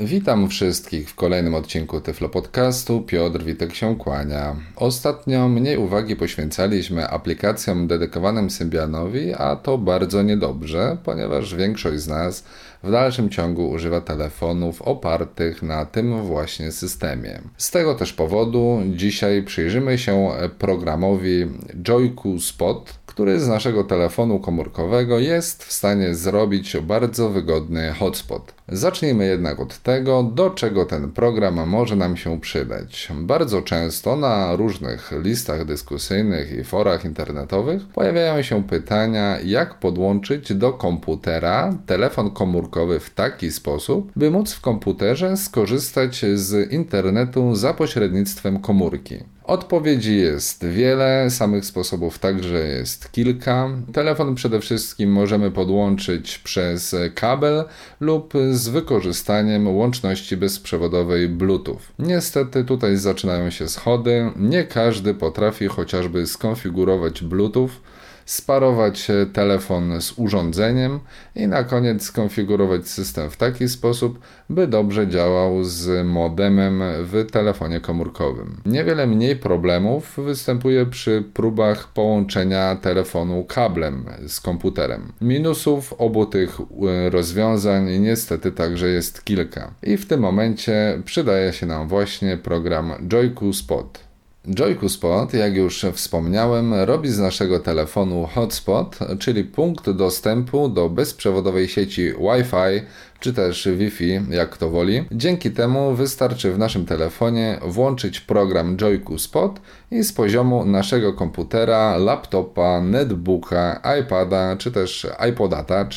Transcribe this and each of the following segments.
Witam wszystkich w kolejnym odcinku Tyflo Podcastu. Piotr Witek się kłania. Ostatnio mniej uwagi poświęcaliśmy aplikacjom dedykowanym Symbianowi, a to bardzo niedobrze, ponieważ większość z nas w dalszym ciągu używa telefonów opartych na tym właśnie systemie. Z tego też powodu dzisiaj przyjrzymy się programowi Joyku Spot, który z naszego telefonu komórkowego jest w stanie zrobić bardzo wygodny hotspot. Zacznijmy jednak od tego, do czego ten program może nam się przydać. Bardzo często na różnych listach dyskusyjnych i forach internetowych pojawiają się pytania, jak podłączyć do komputera telefon komórkowy w taki sposób, by móc w komputerze skorzystać z internetu za pośrednictwem komórki. Odpowiedzi jest wiele, samych sposobów także jest kilka. Telefon przede wszystkim możemy podłączyć przez kabel lub z wykorzystaniem łączności bezprzewodowej Bluetooth. Niestety tutaj zaczynają się schody. Nie każdy potrafi chociażby skonfigurować Bluetooth sparować telefon z urządzeniem i na koniec skonfigurować system w taki sposób, by dobrze działał z modemem w telefonie komórkowym. Niewiele mniej problemów występuje przy próbach połączenia telefonu kablem z komputerem. Minusów obu tych e, rozwiązań niestety także jest kilka. I w tym momencie przydaje się nam właśnie program Joyku Spot. Joyku Spot, jak już wspomniałem, robi z naszego telefonu hotspot, czyli punkt dostępu do bezprzewodowej sieci Wi-Fi czy też Wi-Fi, jak kto woli. Dzięki temu wystarczy w naszym telefonie włączyć program Joyku Spot i z poziomu naszego komputera, laptopa, netbooka, iPada czy też iPoda Touch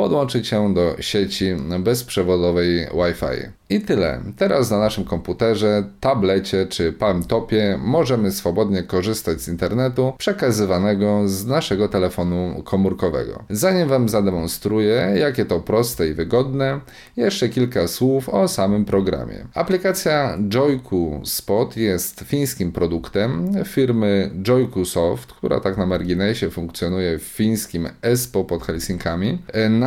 podłączyć się do sieci bezprzewodowej Wi-Fi. I tyle. Teraz na naszym komputerze, tablecie czy palmtopie możemy swobodnie korzystać z internetu przekazywanego z naszego telefonu komórkowego. Zanim Wam zademonstruję, jakie to proste i wygodne, jeszcze kilka słów o samym programie. Aplikacja Joyku Spot jest fińskim produktem firmy Joyku Soft, która tak na marginesie funkcjonuje w fińskim Espo pod Helsinkami.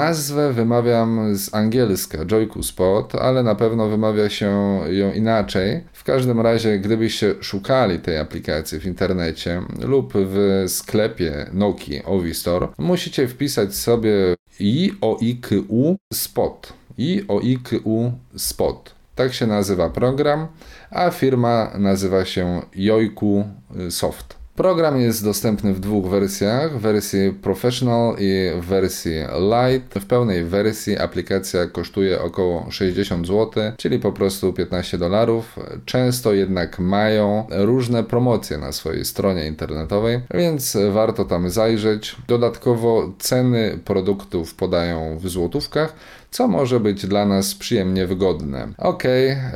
Nazwę wymawiam z angielska Joyku Spot, ale na pewno wymawia się ją inaczej. W każdym razie, gdybyście szukali tej aplikacji w internecie lub w sklepie Nokia Ovi Store, musicie wpisać sobie IOIKU Spot. IOIKU Spot. Tak się nazywa program, a firma nazywa się Joiku Soft. Program jest dostępny w dwóch wersjach, wersji Professional i wersji Lite. W pełnej wersji aplikacja kosztuje około 60 zł, czyli po prostu 15 dolarów. Często jednak mają różne promocje na swojej stronie internetowej, więc warto tam zajrzeć. Dodatkowo ceny produktów podają w złotówkach, co może być dla nas przyjemnie wygodne. Ok,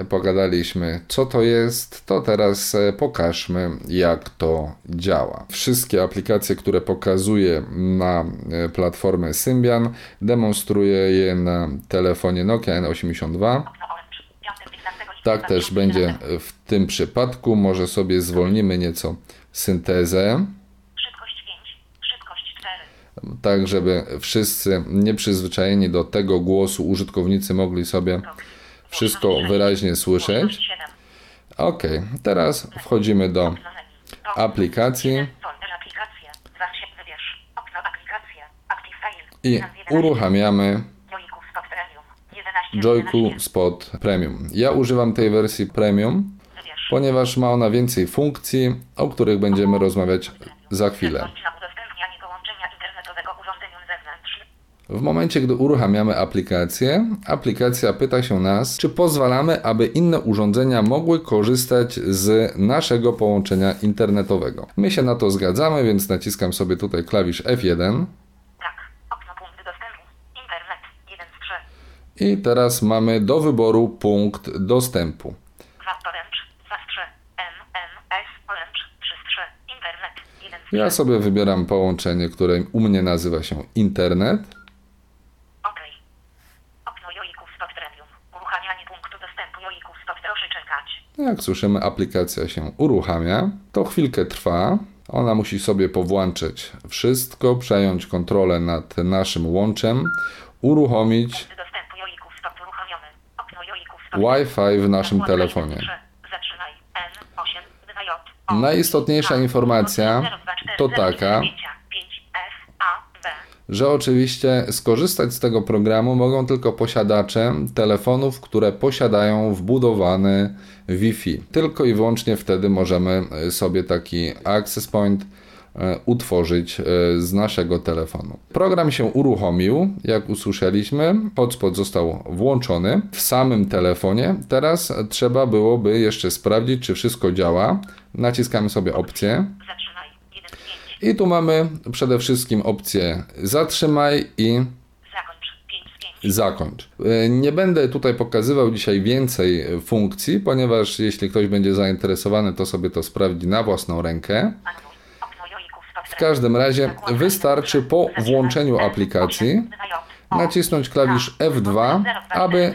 pogadaliśmy co to jest, to teraz e, pokażmy jak to działa. Wszystkie aplikacje, które pokazuję na e, platformę Symbian, demonstruję je na telefonie Nokia N82. Tak też będzie w tym przypadku. Może sobie zwolnimy nieco syntezę tak żeby wszyscy nieprzyzwyczajeni do tego głosu użytkownicy mogli sobie wszystko wyraźnie słyszeć. Ok, teraz wchodzimy do aplikacji i uruchamiamy Joyku Spot Premium. Ja używam tej wersji Premium, ponieważ ma ona więcej funkcji, o których będziemy rozmawiać za chwilę. W momencie, gdy uruchamiamy aplikację, aplikacja pyta się nas, czy pozwalamy, aby inne urządzenia mogły korzystać z naszego połączenia internetowego. My się na to zgadzamy, więc naciskam sobie tutaj klawisz F1. Tak, okno punkt dostępu, internet, 1 z 3. I teraz mamy do wyboru punkt dostępu. Ja sobie wybieram połączenie, które u mnie nazywa się internet. Jak słyszymy, aplikacja się uruchamia. To chwilkę trwa. Ona musi sobie powłączyć wszystko, przejąć kontrolę nad naszym łączem, uruchomić. Wi-Fi w naszym telefonie. trzy. Zatrzymaj. N8 2J. O, Najistotniejsza informacja 024, to taka, 5, F, A, B. że oczywiście skorzystać z tego programu mogą tylko posiadacze telefonów, które posiadają wbudowany Wi-Fi. Tylko i wyłącznie wtedy możemy e, sobie taki access point e, utworzyć e, z naszego telefonu. Program się uruchomił, jak usłyszeliśmy, hotspot został włączony w samym telefonie. Teraz trzeba byłoby jeszcze sprawdzić, czy wszystko działa. Naciskamy sobie opcję. Zatrzymaj. 1 z 5. I tu mamy przede wszystkim opcję zatrzymaj i Zakończ. 5 z 5. zakończ. E, Nie będę tutaj pokazywał dzisiaj więcej funkcji, ponieważ jeśli ktoś będzie zainteresowany, to sobie to sprawdzi na własną rękę. W każdym razie wystarczy po włączeniu aplikacji nacisnąć klawisz F2, aby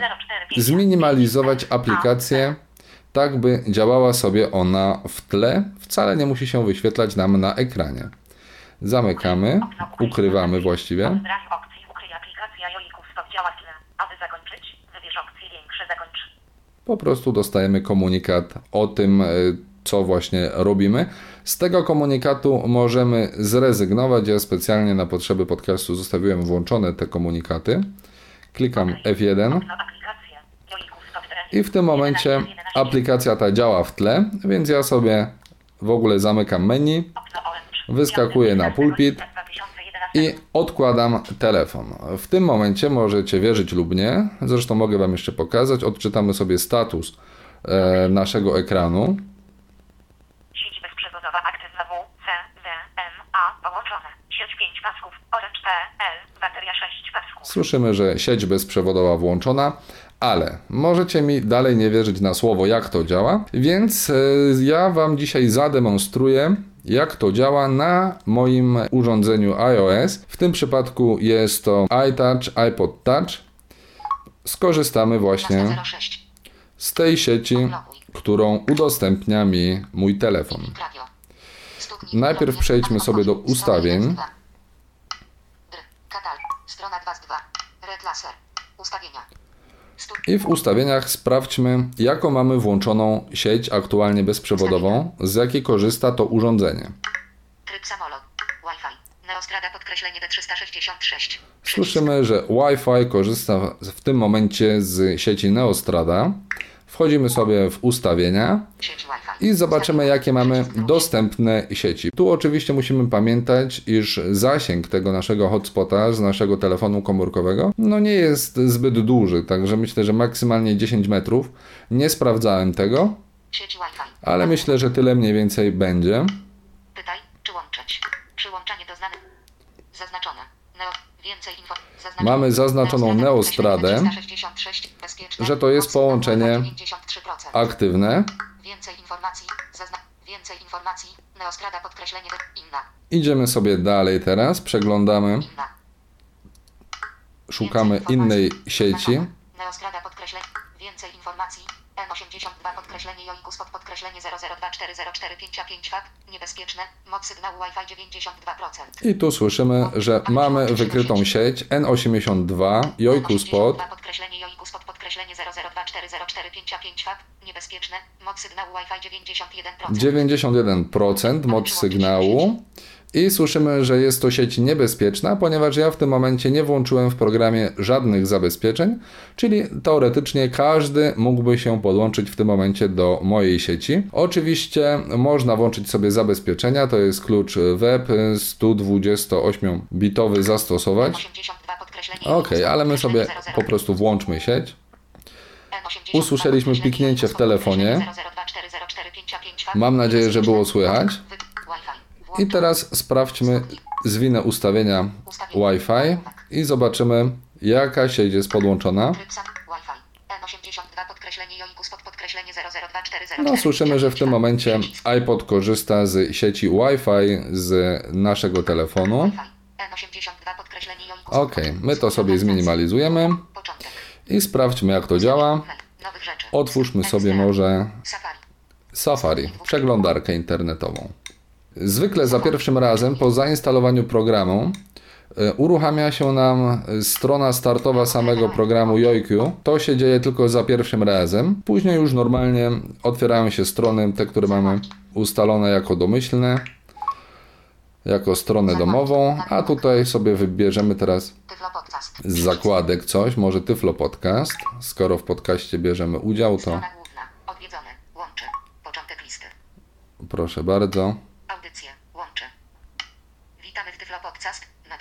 zminimalizować aplikację tak, by działała sobie ona w tle. Wcale nie musi się wyświetlać nam na ekranie. Zamykamy, ukrywamy właściwie. Po prostu dostajemy komunikat o tym, e, co właśnie robimy. Z tego komunikatu możemy zrezygnować. Ja specjalnie na potrzeby podcastu zostawiłem włączone te komunikaty. Klikam F1 i w tym momencie 11, 11. aplikacja ta działa w tle, więc ja sobie w ogóle zamykam menu. Wyskakuję na pulpit 2011. i odkładam telefon. W tym momencie możecie wierzyć lub nie, zresztą mogę Wam jeszcze pokazać. Odczytamy sobie status e, naszego ekranu. Sieć bezprzewodowa aktywna W, C, D, M, A połączone. Sieć 5 pasków. Orange PL. Bateria 6 pasków. Słyszymy, że sieć bezprzewodowa włączona, ale możecie mi dalej nie wierzyć na słowo, jak to działa, więc e, ja Wam dzisiaj zademonstruję, jak to działa na moim urządzeniu iOS. W tym przypadku jest to iTouch, iPod Touch. Skorzystamy właśnie 06. z tej sieci, którą udostępnia mi mój telefon. Najpierw przejdźmy sobie do ustawień. dwa. Dr. Katal. Strona 2 z 2. Red laser. Ustawienia. I w ustawieniach sprawdźmy, jaką mamy włączoną sieć aktualnie bezprzewodową, z jakiej korzysta to urządzenie. Tryb samolot. Wi-Fi. Neostrada podkreślenie D366. Słyszymy, że Wi-Fi korzysta w tym momencie z sieci Neostrada. Wchodzimy sobie w ustawienia i zobaczymy, jakie mamy dostępne sieci. Tu oczywiście musimy pamiętać, iż zasięg tego naszego hotspota z naszego telefonu komórkowego no nie jest zbyt duży, także myślę, że maksymalnie 10 metrów. Nie sprawdzałem tego, ale myślę, że tyle mniej więcej będzie. Pytaj, czy łączyć. Przyłączanie do znanych. Zaznaczone. Mamy zaznaczoną Neostradę, 366. Bezpieczne. że to jest połączenie 93%. aktywne. Idziemy sobie dalej teraz, przeglądamy, szukamy innej sieci. Neostrada podkreślenie. Więcej informacji. N82 podkreślenie Joikus pod podkreślenie 0024045 fak. Niebezpieczne. Moc sygnału Wi-Fi 92%. I tu słyszymy, że mamy wykrytą sieć N82 Jojku Spot. Podkreślenie Joiku Spot podkreślenie 0024045 fak. Niebezpieczne. Moc sygnału Wi-Fi 91%. 91% moc sygnału. I słyszymy, że jest to sieć niebezpieczna, ponieważ ja w tym momencie nie włączyłem w programie żadnych zabezpieczeń, czyli teoretycznie każdy mógłby się podłączyć w tym momencie do mojej sieci. Oczywiście można włączyć sobie zabezpieczenia, to jest klucz web 128-bitowy zastosować. 82 podkreślenie Ok, ale my sobie po prostu włączmy sieć. Usłyszeliśmy piknięcie w telefonie. Mam nadzieję, że było słychać. I teraz sprawdźmy, zwinę ustawienia Wi-Fi i zobaczymy, jaka sieć jest podłączona. No, słyszymy, że w tym momencie iPod korzysta z sieci Wi-Fi z naszego telefonu. Ok, my to sobie zminimalizujemy i sprawdźmy, jak to działa. Otwórzmy sobie może Safari, przeglądarkę internetową. Zwykle za pierwszym razem po zainstalowaniu programu e, uruchamia się nam strona startowa samego programu Yoiku. To się dzieje tylko za pierwszym razem. Później już normalnie otwierają się strony, te, które mamy ustalone jako domyślne, jako stronę domową, a tutaj sobie wybierzemy teraz z zakładek coś, może Tyflo Podcast. Skoro w podcaście bierzemy udział, to proszę bardzo. Audycje. Łącze. Witamy w Tyflo Podcast. Net.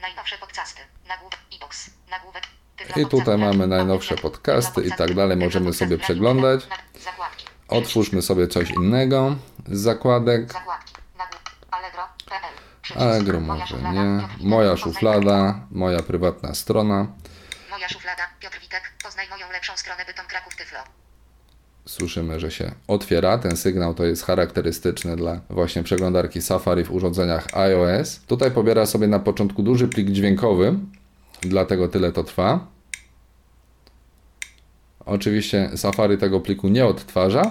Najnowsze podcasty. Nagłówek. e-box. Nagłówek. Tyflo I tutaj mamy najnowsze podcasty i tak dalej. Możemy sobie przeglądać. Otwórzmy sobie coś innego z zakładek. Allegro może nie. Moja szuflada, moja prywatna strona. Moja szuflada. Piotr Witek. Poznaj moją lepszą stronę Bytom Kraków Tyflo. Słyszymy, że się otwiera. Ten sygnał to jest charakterystyczny dla właśnie przeglądarki Safari w urządzeniach iOS. Tutaj pobiera sobie na początku duży plik dźwiękowy, dlatego tyle to trwa. Oczywiście Safari tego pliku nie odtwarza,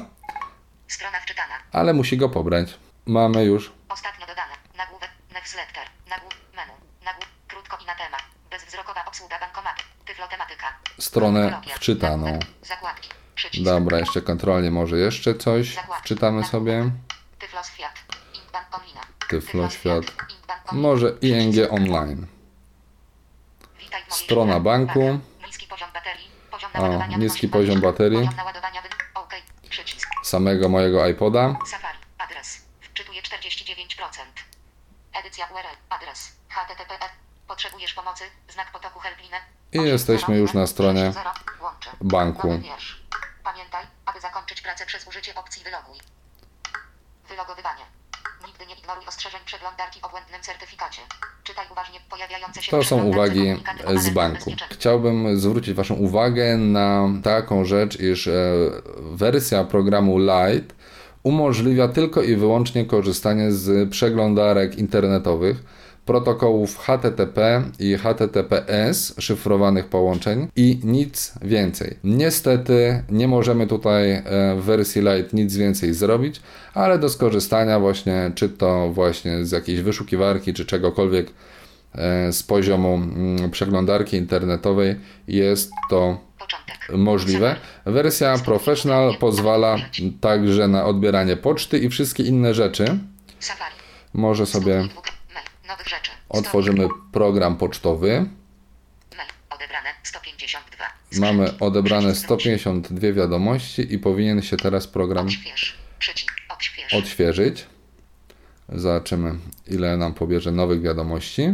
Strona wczytana. ale musi go pobrać. Mamy już Ostatnio dodane. Nagłówek. Newsletter. Nagłówek. Menu. Nagłówek. Krótko i na temat. Bezwzrokowa obsługa bankomatu. Tyflo tematyka. stronę wczytaną. Zakładki. Przycisk. Dobra, jeszcze kontrolnie może jeszcze coś wczytamy sobie. Tyflo Świat. Tyflo Świat. Może ING. Online. Strona banku. Niski poziom baterii. Poziom O, niski poziom 20. baterii. Poziom. Samego mojego iPoda. Safari. Adres. Wczytuje 49%. Edycja URL. Adres. HTTP. Potrzebujesz pomocy? Znak potoku helpline. I jesteśmy już na stronie banku. Pamiętaj, aby zakończyć pracę przez użycie opcji wyloguj. Wylogowywanie. Nie ostrzeżeń przeglądarki o błędnym certyfikacie. Czytaj uważnie pojawiające się To są uwagi z banku. Chciałbym zwrócić Waszą uwagę na taką rzecz, iż e, wersja programu Lite umożliwia tylko i wyłącznie korzystanie z przeglądarek internetowych, protokołów HTTP i HTTPS, szyfrowanych połączeń i nic więcej. Niestety nie możemy tutaj e, w wersji Lite nic więcej zrobić, ale do skorzystania właśnie, czy to właśnie z jakiejś wyszukiwarki, czy czegokolwiek e, z poziomu przeglądarki internetowej jest to możliwe. Wersja Professional pozwala także na odbieranie poczty i wszystkie inne rzeczy. Może sobie. Nowych rzeczy. otworzymy program pocztowy. Odebrane 152. Mamy odebrane Przycisk wróć. 152 wiadomości i powinien się teraz program odświeżyć. Zobaczymy, ile nam pobierze nowych wiadomości.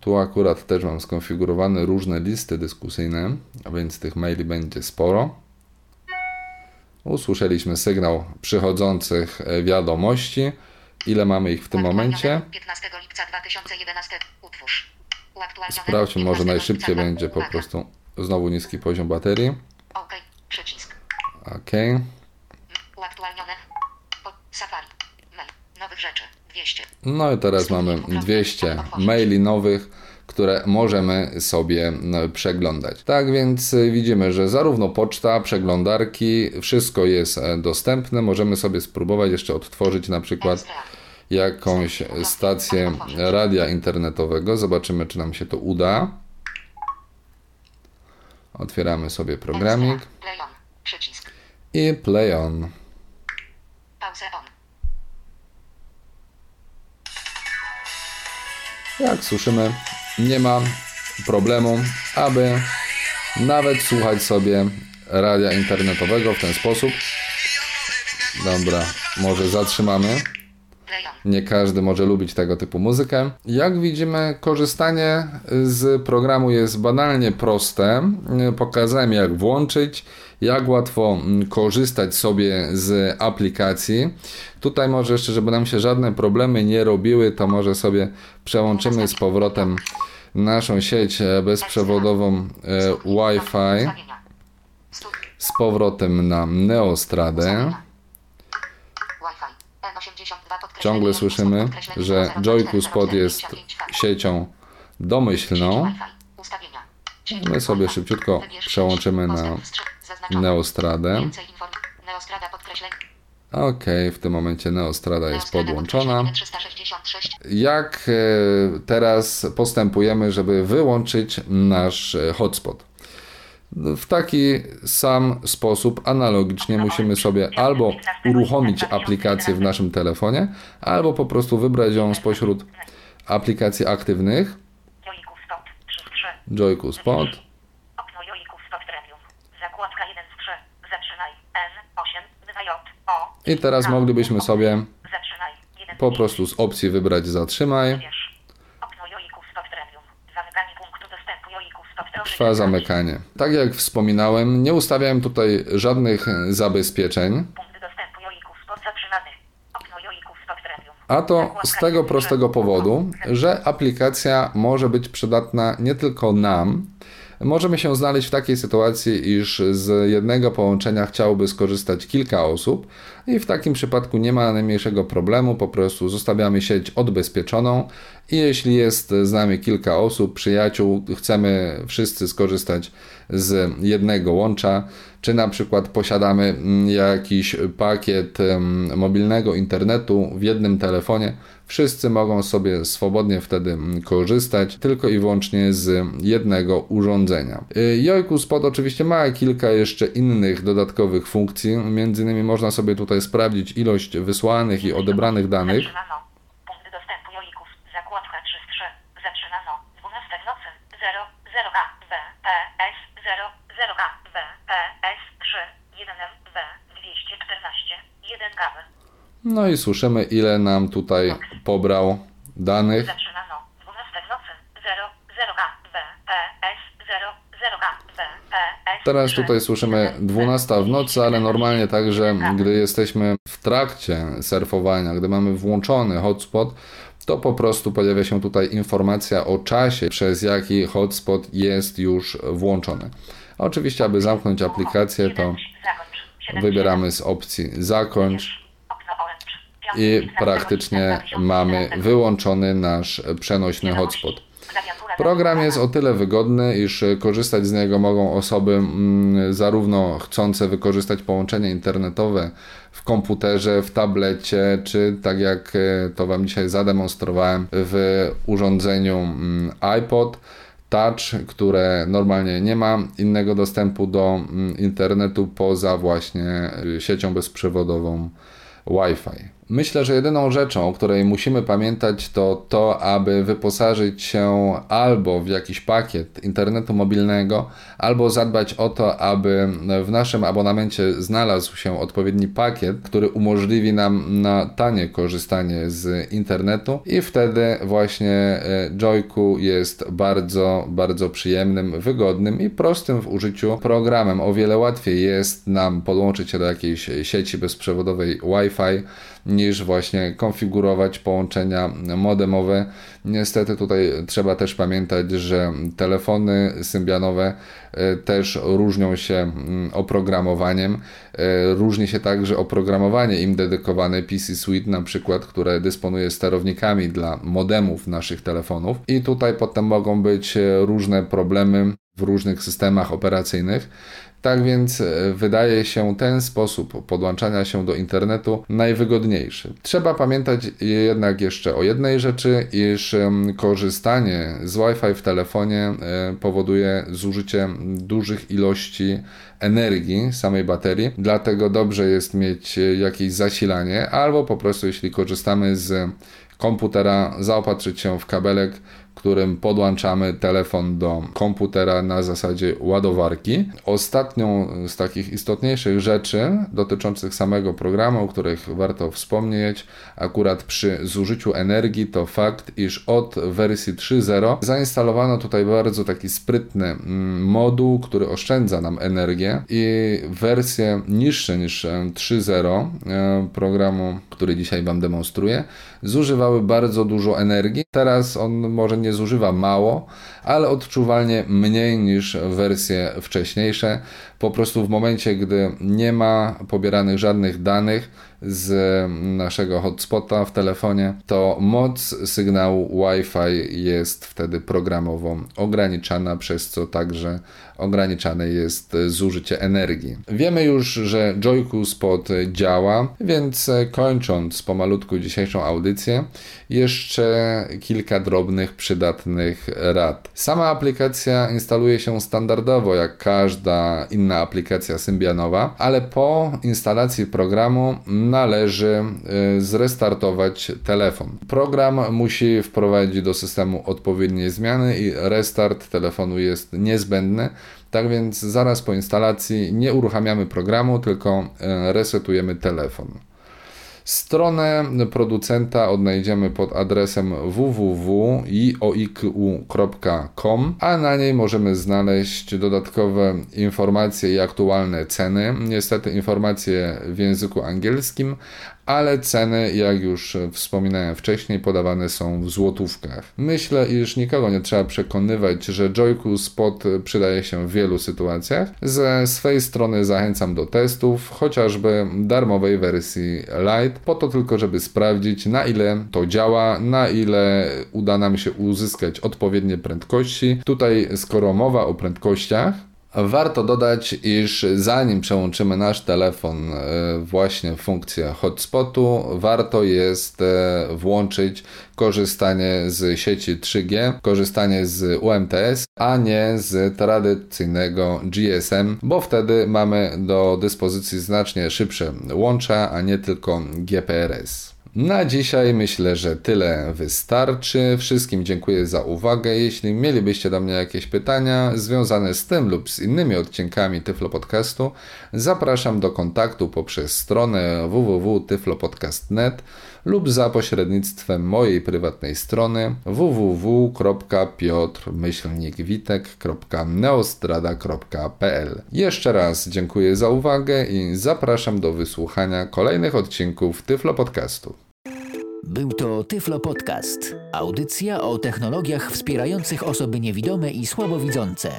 Tu akurat też mam skonfigurowane różne listy dyskusyjne, a więc tych maili będzie sporo. Usłyszeliśmy sygnał przychodzących e, wiadomości. Ile mamy ich w tym momencie? 15 lipca 2011. Utwórz. Sprawdźmy, może 15 najszybciej będzie po prostu znowu niski poziom baterii. OK. Przycisk. Ok. Uaktualnione. Safari. Mail. Nowych rzeczy. 200. No i teraz mamy 200 maili nowych, które możemy sobie przeglądać. Tak więc y, widzimy, że zarówno poczta, przeglądarki, wszystko jest e, dostępne. Możemy sobie spróbować jeszcze odtworzyć na przykład Ekstra. jakąś stację radia internetowego. Zobaczymy, czy nam się to uda. Otwieramy sobie programik i play on. Jak słyszymy, nie ma problemu, aby nawet słuchać sobie radia internetowego w ten sposób. Dobra, może zatrzymamy. Nie każdy może lubić tego typu muzykę. Jak widzimy, korzystanie z programu jest banalnie proste. Pokazałem, jak włączyć, jak łatwo mm, korzystać sobie z aplikacji. Tutaj może jeszcze, żeby nam się żadne problemy nie robiły, to może sobie przełączymy z powrotem naszą sieć e, bezprzewodową e, Wi-Fi z powrotem na Neostradę. Wi-Fi. N82 podkreślenie Ciągle słyszymy, że 00 Joyku Spot jest 425 fakt. siecią domyślną. My sobie szybciutko przełączymy na. Neostradę. Okej, w tym momencie Neostrada jest podłączona. podkreślenie 366. Jak e, teraz postępujemy, żeby wyłączyć nasz e, hotspot? W taki sam sposób analogicznie musimy sobie albo uruchomić aplikację w naszym telefonie, albo po prostu wybrać ją spośród aplikacji aktywnych, Joiku Spot 3 z 3. Joyku Spot, i teraz moglibyśmy sobie Zaczynaj. 1 po prostu z opcji wybrać zatrzymaj, trwa zamykanie. Tak jak wspominałem, nie ustawiałem tutaj żadnych zabezpieczeń. A to z tego 1 z 3. prostego powodu, że aplikacja może być przydatna nie tylko nam. Możemy się znaleźć w takiej sytuacji, iż z jednego połączenia chciałoby skorzystać kilka osób, i w takim przypadku nie ma najmniejszego problemu, po prostu zostawiamy sieć odbezpieczoną i jeśli jest z nami kilka osób, przyjaciół, chcemy wszyscy skorzystać z jednego łącza, czy na przykład posiadamy mm, jakiś pakiet mobilnego internetu w jednym telefonie, wszyscy mogą sobie swobodnie wtedy mm, korzystać tylko i wyłącznie z jednego urządzenia. Y, Jojku Spot oczywiście ma kilka jeszcze innych dodatkowych funkcji, między innymi można sobie tutaj sprawdzić ilość wysłanych i odebranych danych. Zaczynano. Punkt dostępu Joików. Zakładka 3 z 3. Zaczynano. 12 w nocy. 0 0 A B P S 0 0 A B P S 3 1 M B 214 1 kawy. No i słyszymy ile nam tutaj pobrał danych. Zaczynano. 12 w nocy. 0 0 A B P S 0 0 A B P S Teraz 3, tutaj słyszymy 1 M, 12 w nocy, ale normalnie także, gdy jesteśmy w trakcie surfowania, gdy mamy włączony hotspot, to po prostu pojawia się tutaj informacja o czasie, przez jaki hotspot jest już włączony. Oczywiście, aby zamknąć aplikację, to wybieramy z opcji zakończ. I praktycznie 2014. mamy wyłączony nasz przenośny hotspot. Program jest o tyle wygodny, iż korzystać z niego mogą osoby mm, zarówno chcące wykorzystać połączenie internetowe w komputerze, w tablecie, czy tak jak e, to Wam dzisiaj zademonstrowałem w urządzeniu mm, iPod. Touch, które normalnie nie ma innego dostępu do mm, internetu poza właśnie y, siecią bezprzewodową Wi-Fi. Myślę, że jedyną rzeczą, o której musimy pamiętać, to to, aby wyposażyć się albo w jakiś pakiet internetu mobilnego, albo zadbać o to, aby w naszym abonamencie znalazł się odpowiedni pakiet, który umożliwi nam na tanie korzystanie z internetu i wtedy właśnie e, Joyku jest bardzo, bardzo przyjemnym, wygodnym i prostym w użyciu programem. O wiele łatwiej jest nam podłączyć się do jakiejś sieci bezprzewodowej Wi-Fi niż właśnie konfigurować połączenia modemowe. Niestety tutaj trzeba też pamiętać, że telefony symbianowe e, też różnią się mm, oprogramowaniem. E, Różni się także oprogramowanie im dedykowane PC Suite na przykład, które dysponuje sterownikami dla modemów naszych telefonów i tutaj potem mogą być e, różne problemy w różnych systemach operacyjnych. Tak więc e, wydaje się ten sposób podłączania się do internetu najwygodniejszy. Trzeba pamiętać jednak jeszcze o jednej rzeczy, iż korzystanie z Wi-Fi w telefonie e, powoduje zużycie dużych ilości energii samej baterii, dlatego dobrze jest mieć e, jakieś zasilanie, albo po prostu jeśli korzystamy z komputera, zaopatrzyć się w kabelek, którym podłączamy telefon do komputera na zasadzie ładowarki. Ostatnią z takich istotniejszych rzeczy dotyczących samego programu, o których warto wspomnieć, akurat przy zużyciu energii, to fakt, iż od wersji 3.0 zainstalowano tutaj bardzo taki sprytny mm, moduł, który oszczędza nam energię i wersje niższe niż e, 3.0 e, programu, który dzisiaj Wam demonstruję, zużywały bardzo dużo energii. Teraz on może nie zużywa mało, ale odczuwalnie mniej niż wersje wcześniejsze. Po prostu w momencie, gdy nie ma pobieranych żadnych danych, z naszego hotspota w telefonie, to moc sygnału Wi-Fi jest wtedy programowo ograniczana, przez co także ograniczane jest zużycie energii. Wiemy już, że Joyku Spot działa, więc kończąc pomalutku dzisiejszą audycję, jeszcze kilka drobnych, przydatnych rad. Sama aplikacja instaluje się standardowo, jak każda inna aplikacja Symbianowa, ale po instalacji programu należy y, zrestartować telefon. Program musi wprowadzić do systemu odpowiednie zmiany i restart telefonu jest niezbędny. Tak więc zaraz po instalacji nie uruchamiamy programu, tylko y, resetujemy telefon. Stronę producenta odnajdziemy pod adresem www.ioiku.com, a na niej możemy znaleźć dodatkowe informacje i aktualne ceny. Niestety informacje w języku angielskim, ale ceny, jak już wspominałem wcześniej, podawane są w złotówkach. Myślę, iż nikogo nie trzeba przekonywać, że Joyku Spot przydaje się w wielu sytuacjach. Ze swej strony zachęcam do testów, chociażby darmowej wersji Lite, po to tylko, żeby sprawdzić na ile to działa, na ile uda nam się uzyskać odpowiednie prędkości. Tutaj, skoro mowa o prędkościach, Warto dodać, iż zanim przełączymy nasz telefon e, właśnie w funkcję hotspotu, warto jest e, włączyć korzystanie z sieci 3G, korzystanie z UMTS, a nie z tradycyjnego GSM, bo wtedy mamy do dyspozycji znacznie szybsze łącza, a nie tylko GPRS. Na dzisiaj myślę, że tyle wystarczy. Wszystkim dziękuję za uwagę. Jeśli mielibyście do mnie jakieś pytania związane z tym lub z innymi odcinkami Tyflo Podcastu, zapraszam do kontaktu poprzez stronę www.tyflopodcast.net lub za pośrednictwem mojej prywatnej strony www.piotrmyślnikwitek.neostrada.pl. Jeszcze raz dziękuję za uwagę i zapraszam do wysłuchania kolejnych odcinków Tyflo Podcastu. Był to Tyflo Podcast. Audycja o technologiach wspierających osoby niewidome i słabowidzące.